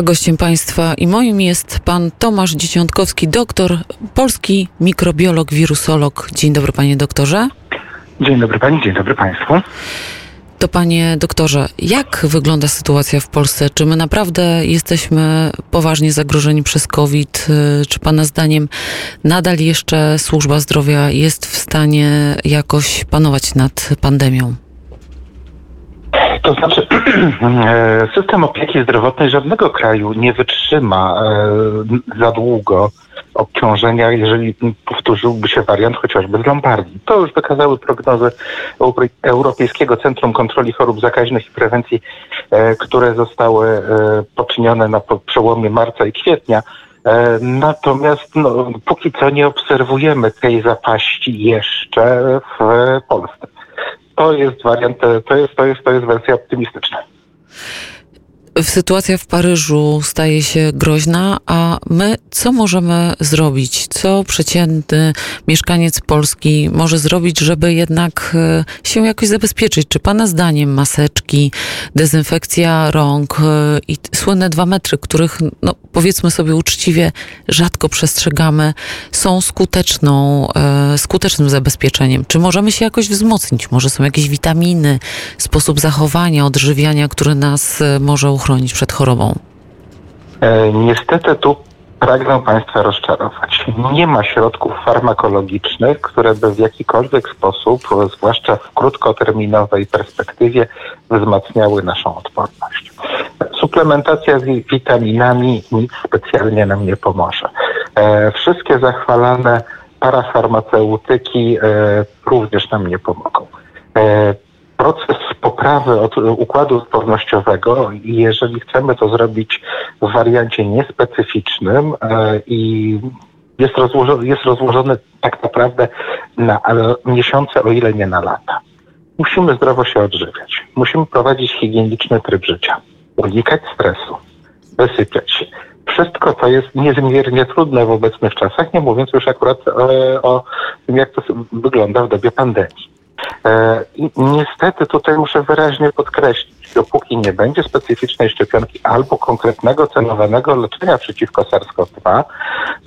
A gościem Państwa i moim jest pan Tomasz Dzieciątkowski, doktor, polski mikrobiolog, wirusolog. Dzień dobry, panie doktorze. Dzień dobry pani, dzień dobry państwu. To panie doktorze, jak wygląda sytuacja w Polsce? Czy my naprawdę jesteśmy poważnie zagrożeni przez COVID? Czy pana zdaniem nadal jeszcze służba zdrowia jest w stanie jakoś panować nad pandemią? To znaczy, e, system opieki zdrowotnej żadnego kraju nie wytrzyma e, za długo obciążenia, jeżeli powtórzyłby się wariant chociażby z Lombardii. To już wykazały prognozy Europejskiego Centrum Kontroli Chorób Zakaźnych i Prewencji, e, które zostały poczynione na przełomie marca i kwietnia. Natomiast no, póki co nie obserwujemy tej zapaści jeszcze w Polsce to jest wariant, to jest, to jest, to jest wersja optymistyczna. Sytuacja w Paryżu staje się groźna, a my co możemy zrobić? Co przeciętny mieszkaniec Polski może zrobić, żeby jednak e, się jakoś zabezpieczyć? Czy Pana zdaniem maseczki, dezynfekcja rąk e, i słynne dwa metry, których no, powiedzmy sobie uczciwie rzadko przestrzegamy, są skuteczną, e, skutecznym zabezpieczeniem? Czy możemy się jakoś wzmocnić? Może są jakieś witaminy, sposób zachowania, odżywiania, który nas może uchronić przed chorobą? E, niestety tu pragnę Państwa rozczarować. Nie ma środków farmakologicznych, które by w jakikolwiek sposób, zwłaszcza w krótkoterminowej perspektywie, wzmacniały naszą odporność. Suplementacja z witaminami nic specjalnie nam nie pomoże. E, wszystkie zachwalane parafarmaceutyki e, również nam nie pomogą proces poprawy od układu odpornościowego i jeżeli chcemy to zrobić w wariancie niespecyficznym e, i jest rozłożony, jest rozłożony tak naprawdę na miesiące, o ile nie na lata. Musimy zdrowo się odżywiać. Musimy prowadzić higieniczny tryb życia. Unikać stresu. Wysypiać się. Wszystko to jest niezmiernie trudne w obecnych czasach, nie mówiąc już akurat o, e, o tym, jak to wygląda w dobie pandemii. E, I niestety tutaj muszę wyraźnie podkreślić, dopóki nie będzie specyficznej szczepionki albo konkretnego celowanego leczenia przeciwko SARS-CoV-2,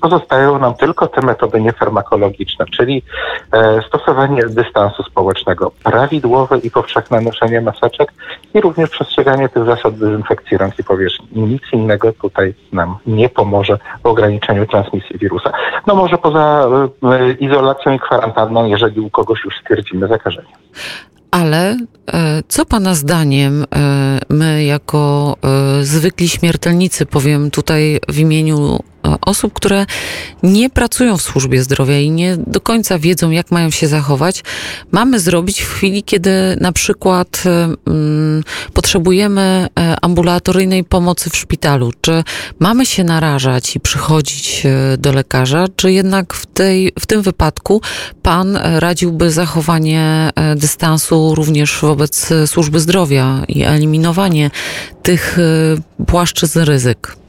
pozostają nam tylko te metody niefarmakologiczne, czyli e, stosowanie dystansu społecznego, prawidłowe i powszechne noszenie maseczek i również przestrzeganie tych zasad dezynfekcji rąk i powierzchni. Nic innego tutaj nam nie pomoże w ograniczeniu transmisji wirusa. No może poza e, izolacją i kwarantanną, jeżeli u kogoś już stwierdzimy zakażenie. Ale e, co Pana zdaniem my, jako zwykli śmiertelnicy, powiem tutaj w imieniu osób, które nie pracują w służbie zdrowia i nie do końca wiedzą, jak mają się zachować, mamy zrobić w chwili, kiedy na przykład um, potrzebujemy ambulatoryjnej pomocy w szpitalu? Czy mamy się narażać i przychodzić do lekarza, czy jednak w, tej, w tym wypadku pan radziłby zachowanie dystansu również wobec służby zdrowia i eliminowanie tych płaszczyzn ryzyk?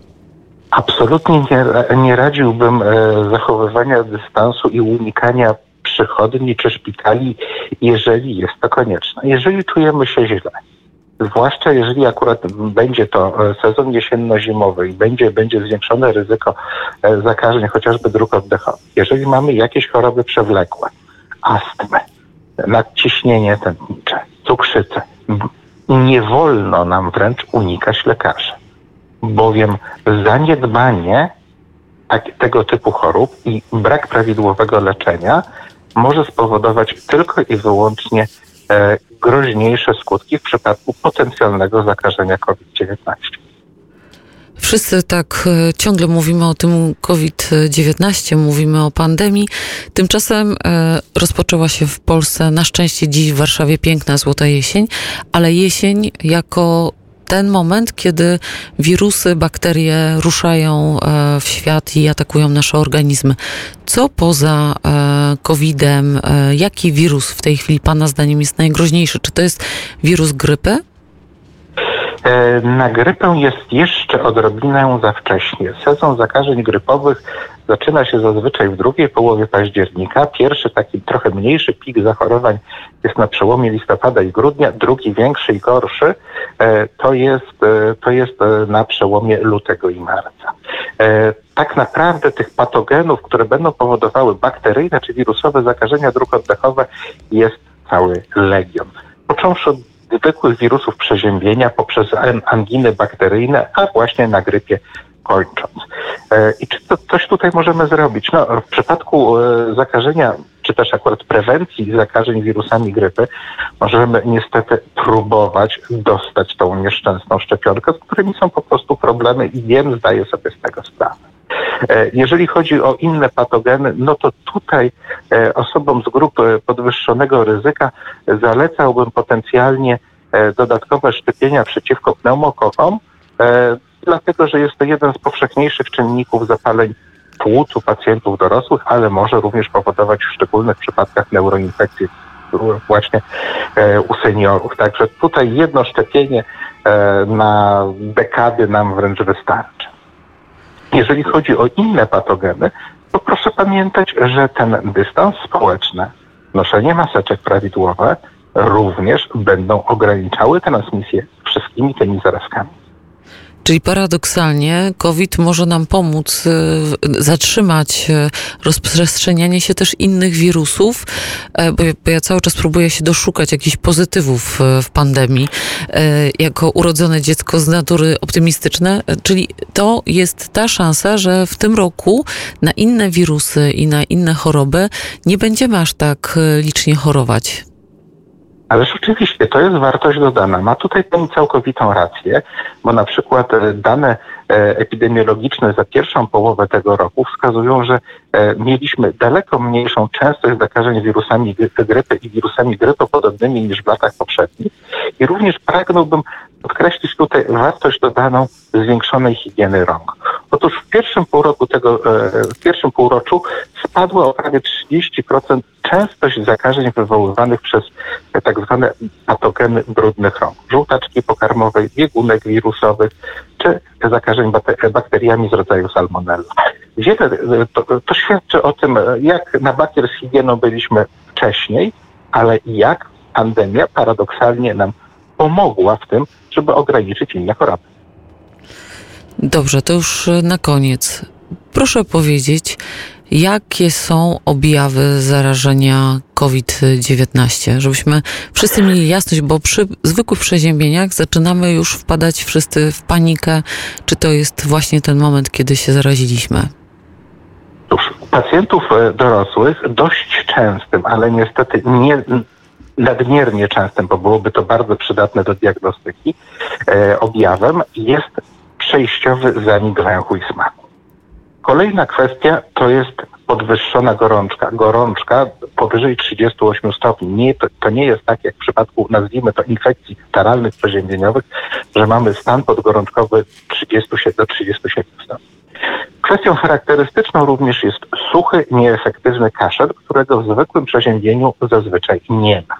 Absolutnie nie, nie radziłbym e, zachowywania dystansu i unikania przychodni czy szpitali, jeżeli jest to konieczne. Jeżeli czujemy się źle, zwłaszcza jeżeli akurat będzie to e, sezon jesienno-zimowy i będzie, będzie zwiększone ryzyko e, zakażeń chociażby dróg oddechowych, jeżeli mamy jakieś choroby przewlekłe, astmę, nadciśnienie tętnicze, cukrzycę, nie wolno nam wręcz unikać lekarzy bowiem zaniedbanie tak, tego typu chorób i brak prawidłowego leczenia może spowodować tylko i wyłącznie e, groźniejsze skutki w przypadku potencjalnego zakażenia COVID-19. Wszyscy tak e, ciągle mówimy o tym COVID-19, mówimy o pandemii. Tymczasem e, rozpoczęła się w Polsce, na szczęście dziś w Warszawie piękna złota jesień, ale jesień jako ten moment, kiedy wirusy, bakterie ruszają e, w świat i atakują nasze organizmy. Co poza e, COVID-em, e, jaki wirus w tej chwili Pana zdaniem jest najgroźniejszy? Czy to jest wirus grypy? E, na grypę jest jeszcze odrobinę za wcześnie. Sezon zakażeń grypowych zaczyna się zazwyczaj w drugiej połowie października. Pierwszy taki trochę mniejszy pik zachorowań jest na przełomie listopada i grudnia. Drugi większy i gorszy e, to jest, e, to jest na przełomie lutego i marca. Tak naprawdę tych patogenów, które będą powodowały bakteryjne czy wirusowe zakażenia dróg oddechowych jest cały legion. Począwszy od zwykłych wirusów przeziębienia poprzez anginy bakteryjne, a właśnie na grypie kończąc. E, I czy to coś tutaj możemy zrobić? No, w przypadku e, zakażenia, czy też akurat prewencji zakażeń wirusami grypy, możemy niestety próbować dostać tą nieszczęsną szczepionkę, z którymi są po prostu problemy i wiem, zdaję sobie z tego sprawę. E, jeżeli chodzi o inne patogeny, no to tutaj osobom z grupy podwyższonego ryzyka zalecałbym potencjalnie dodatkowe szczepienia przeciwko pneumokokom, dlatego że jest to jeden z powszechniejszych czynników zapaleń płuc u pacjentów dorosłych, ale może również powodować w szczególnych przypadkach neuroinfekcje właśnie e, u seniorów. Także tutaj jedno szczepienie e, na dekady nam wręcz wystarczy. Jeżeli chodzi o inne patogeny, to proszę pamiętać, że ten dystans społeczny, noszenie maseczek prawidłowe również będą ograniczały transmisję wszystkimi tymi zarazkami. Czyli paradoksalnie COVID może nam pomóc y, zatrzymać y, rozprzestrzenianie się też innych wirusów, e, bo, ja cały czas próbuję się doszukać jakichś pozytywów y, w pandemii, e, jako urodzone dziecko z natury optymistyczne, e, czyli to jest ta szansa, że w tym roku na inne wirusy i na inne choroby nie będziemy aż tak licznie chorować. Ależ oczywiście, to jest wartość dodana. Ma tutaj pani całkowitą rację, bo na przykład e, dane e, epidemiologiczne za pierwszą połowę tego roku wskazują, że e, mieliśmy daleko mniejszą częstość zakażeń wirusami grypy i wirusami grypopodobnymi niż w latach poprzednich. I również pragnąłbym podkreślić tutaj wartość dodaną zwiększonej higieny rąk. Otóż w pierwszym półroczu tego, w pierwszym półroczu spadła o prawie 30% częstość zakażeń wywoływanych przez tak zwane patogeny brudnych rąk. Żółtaczki pokarmowej, biegunek wirusowych, czy zakażeń bakteriami z rodzaju salmonella. Wiele, to, to świadczy o tym, jak na bakier z higieną byliśmy wcześniej, ale jak pandemia paradoksalnie nam pomogła w tym, żeby ograniczyć inne choroby. Dobrze, to już na koniec. Proszę powiedzieć, jakie są objawy zarażenia COVID-19, żebyśmy wszyscy mieli jasność, bo przy zwykłych przeziębieniach zaczynamy już wpadać wszyscy w panikę, czy to jest właśnie ten moment, kiedy się zaraziliśmy. U pacjentów e, dorosłych dość częstym, ale niestety nie nadmiernie częstym, bo byłoby to bardzo przydatne do diagnostyki, e, objawem jest przejściowy zanik węchu i smaku. Kolejna kwestia to jest podwyższona gorączka. Gorączka powyżej 38 stopni. Nie, to, to, nie jest tak jak w przypadku, nazwijmy to, infekcji taralnych przeziębieniowych, że mamy stan podgorączkowy 37 do 37 stopni. Kwestią charakterystyczną również jest suchy, nieefektywny kaszel, którego w zwykłym przeziębieniu zazwyczaj nie ma.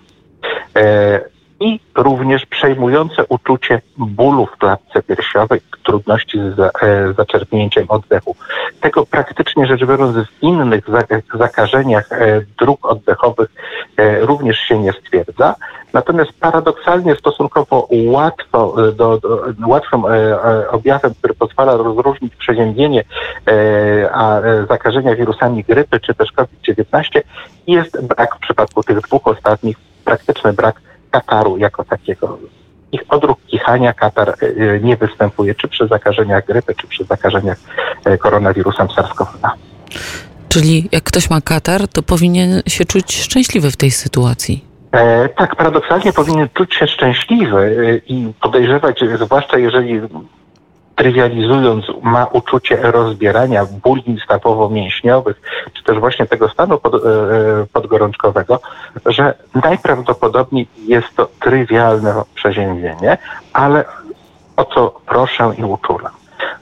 E, i również przejmujące uczucie bólu w klatce piersiowej, trudności z e, zaczerpnięciem oddechu. Tego praktycznie rzecz biorąc w innych zakażeniach e, dróg oddechowych e, również się nie stwierdza. Natomiast paradoksalnie stosunkowo łatwo, do, do, łatwym objawem, który pozwala rozróżnić przeziębienie a zakażenia wirusami grypy czy też COVID-19 jest brak w przypadku tych dwóch ostatnich, praktyczny brak kataru jako takiego. Ich odruch kichania katar e, nie występuje czy przy zakażeniach grypy, czy przy zakażeniach e, koronawirusem SARS-CoV-2. Czyli jak ktoś ma katar, to powinien się czuć szczęśliwy w tej sytuacji. E, tak, paradoksalnie powinien czuć się szczęśliwy e, i podejrzewać, zwłaszcza jeżeli trywializując, ma uczucie rozbierania bóli stawowo-mięśniowych, czy też właśnie tego stanu pod, e, podgorączkowego, że najprawdopodobniej jest to trywialne przeziębienie, ale o co proszę i uczulam.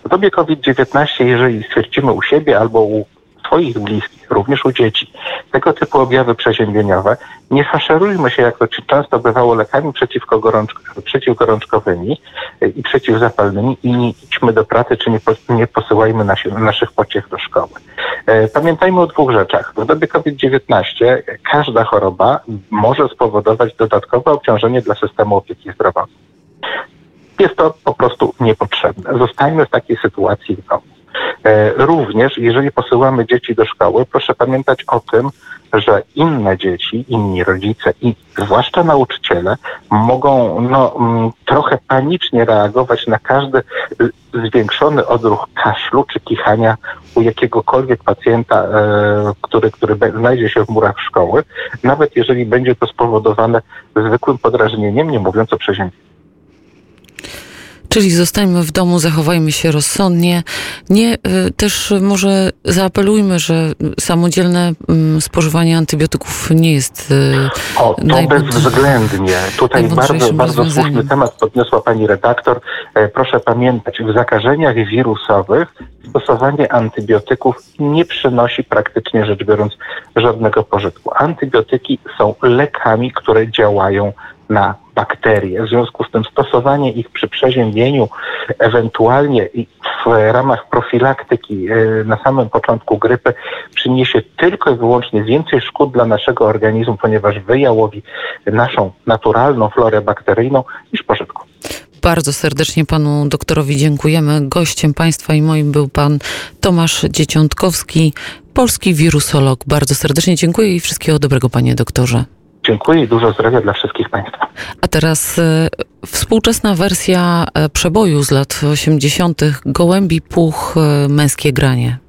W dobie COVID-19, jeżeli stwierdzimy u siebie albo u swoich bliskich, również u dzieci. Tego typu objawy przeziębieniowe nie faszerujmy się, jak to często bywało, lekami przeciwko gorączk- przeciwgorączkowymi y, i przeciwzapalnymi i nie idźmy do pracy, czy nie, po, nie posyłajmy nasi, naszych pociech do szkoły. E, Pamiętajmy o dwóch rzeczach. W dobie COVID-19 każda choroba może spowodować dodatkowe obciążenie dla systemu opieki zdrowotnej. Jest to po prostu niepotrzebne. Zostańmy w takiej sytuacji w domu. E, Również, jeżeli posyłamy dzieci do szkoły, proszę pamiętać o tym, że inne dzieci, inni rodzice i zwłaszcza nauczyciele mogą no, mm, trochę panicznie reagować na każdy y, zwiększony odruch kaszlu czy kichania u jakiegokolwiek pacjenta, e, który, który znajdzie się w murach szkoły, nawet jeżeli będzie to spowodowane zwykłym podrażnieniem, nie mówiąc o przeziębieniu. Czyli zostańmy w domu, zachowajmy się rozsądnie. Nie, y, też może zaapelujmy, że samodzielne mm, spożywanie antybiotyków nie jest y, O, to bezwzględnie. Tutaj bardzo, bardzo słuszny temat podniosła pani redaktor. E, Proszę pamiętać, w zakażeniach wirusowych stosowanie antybiotyków nie przynosi praktycznie rzecz biorąc żadnego pożytku. Antybiotyki są lekami, które działają na bakterie. W związku z tym stosowanie ich przy przeziębieniu, ewentualnie w ramach profilaktyki e, na samym początku grypy przyniesie tylko i wyłącznie więcej szkód dla naszego organizmu, ponieważ wyjałowi naszą naturalną florę bakteryjną niż pożytku. Bardzo serdecznie panu doktorowi dziękujemy. Gościem państwa i moim był pan Tomasz Dzieciątkowski, polski wirusolog. Bardzo serdecznie dziękuję i wszystkiego dobrego, panie doktorze. Dziękuję i dużo zdrowia dla wszystkich Państwa. A teraz e, współczesna wersja e, przeboju z lat 80. Gołębi Puch, e, męskie granie.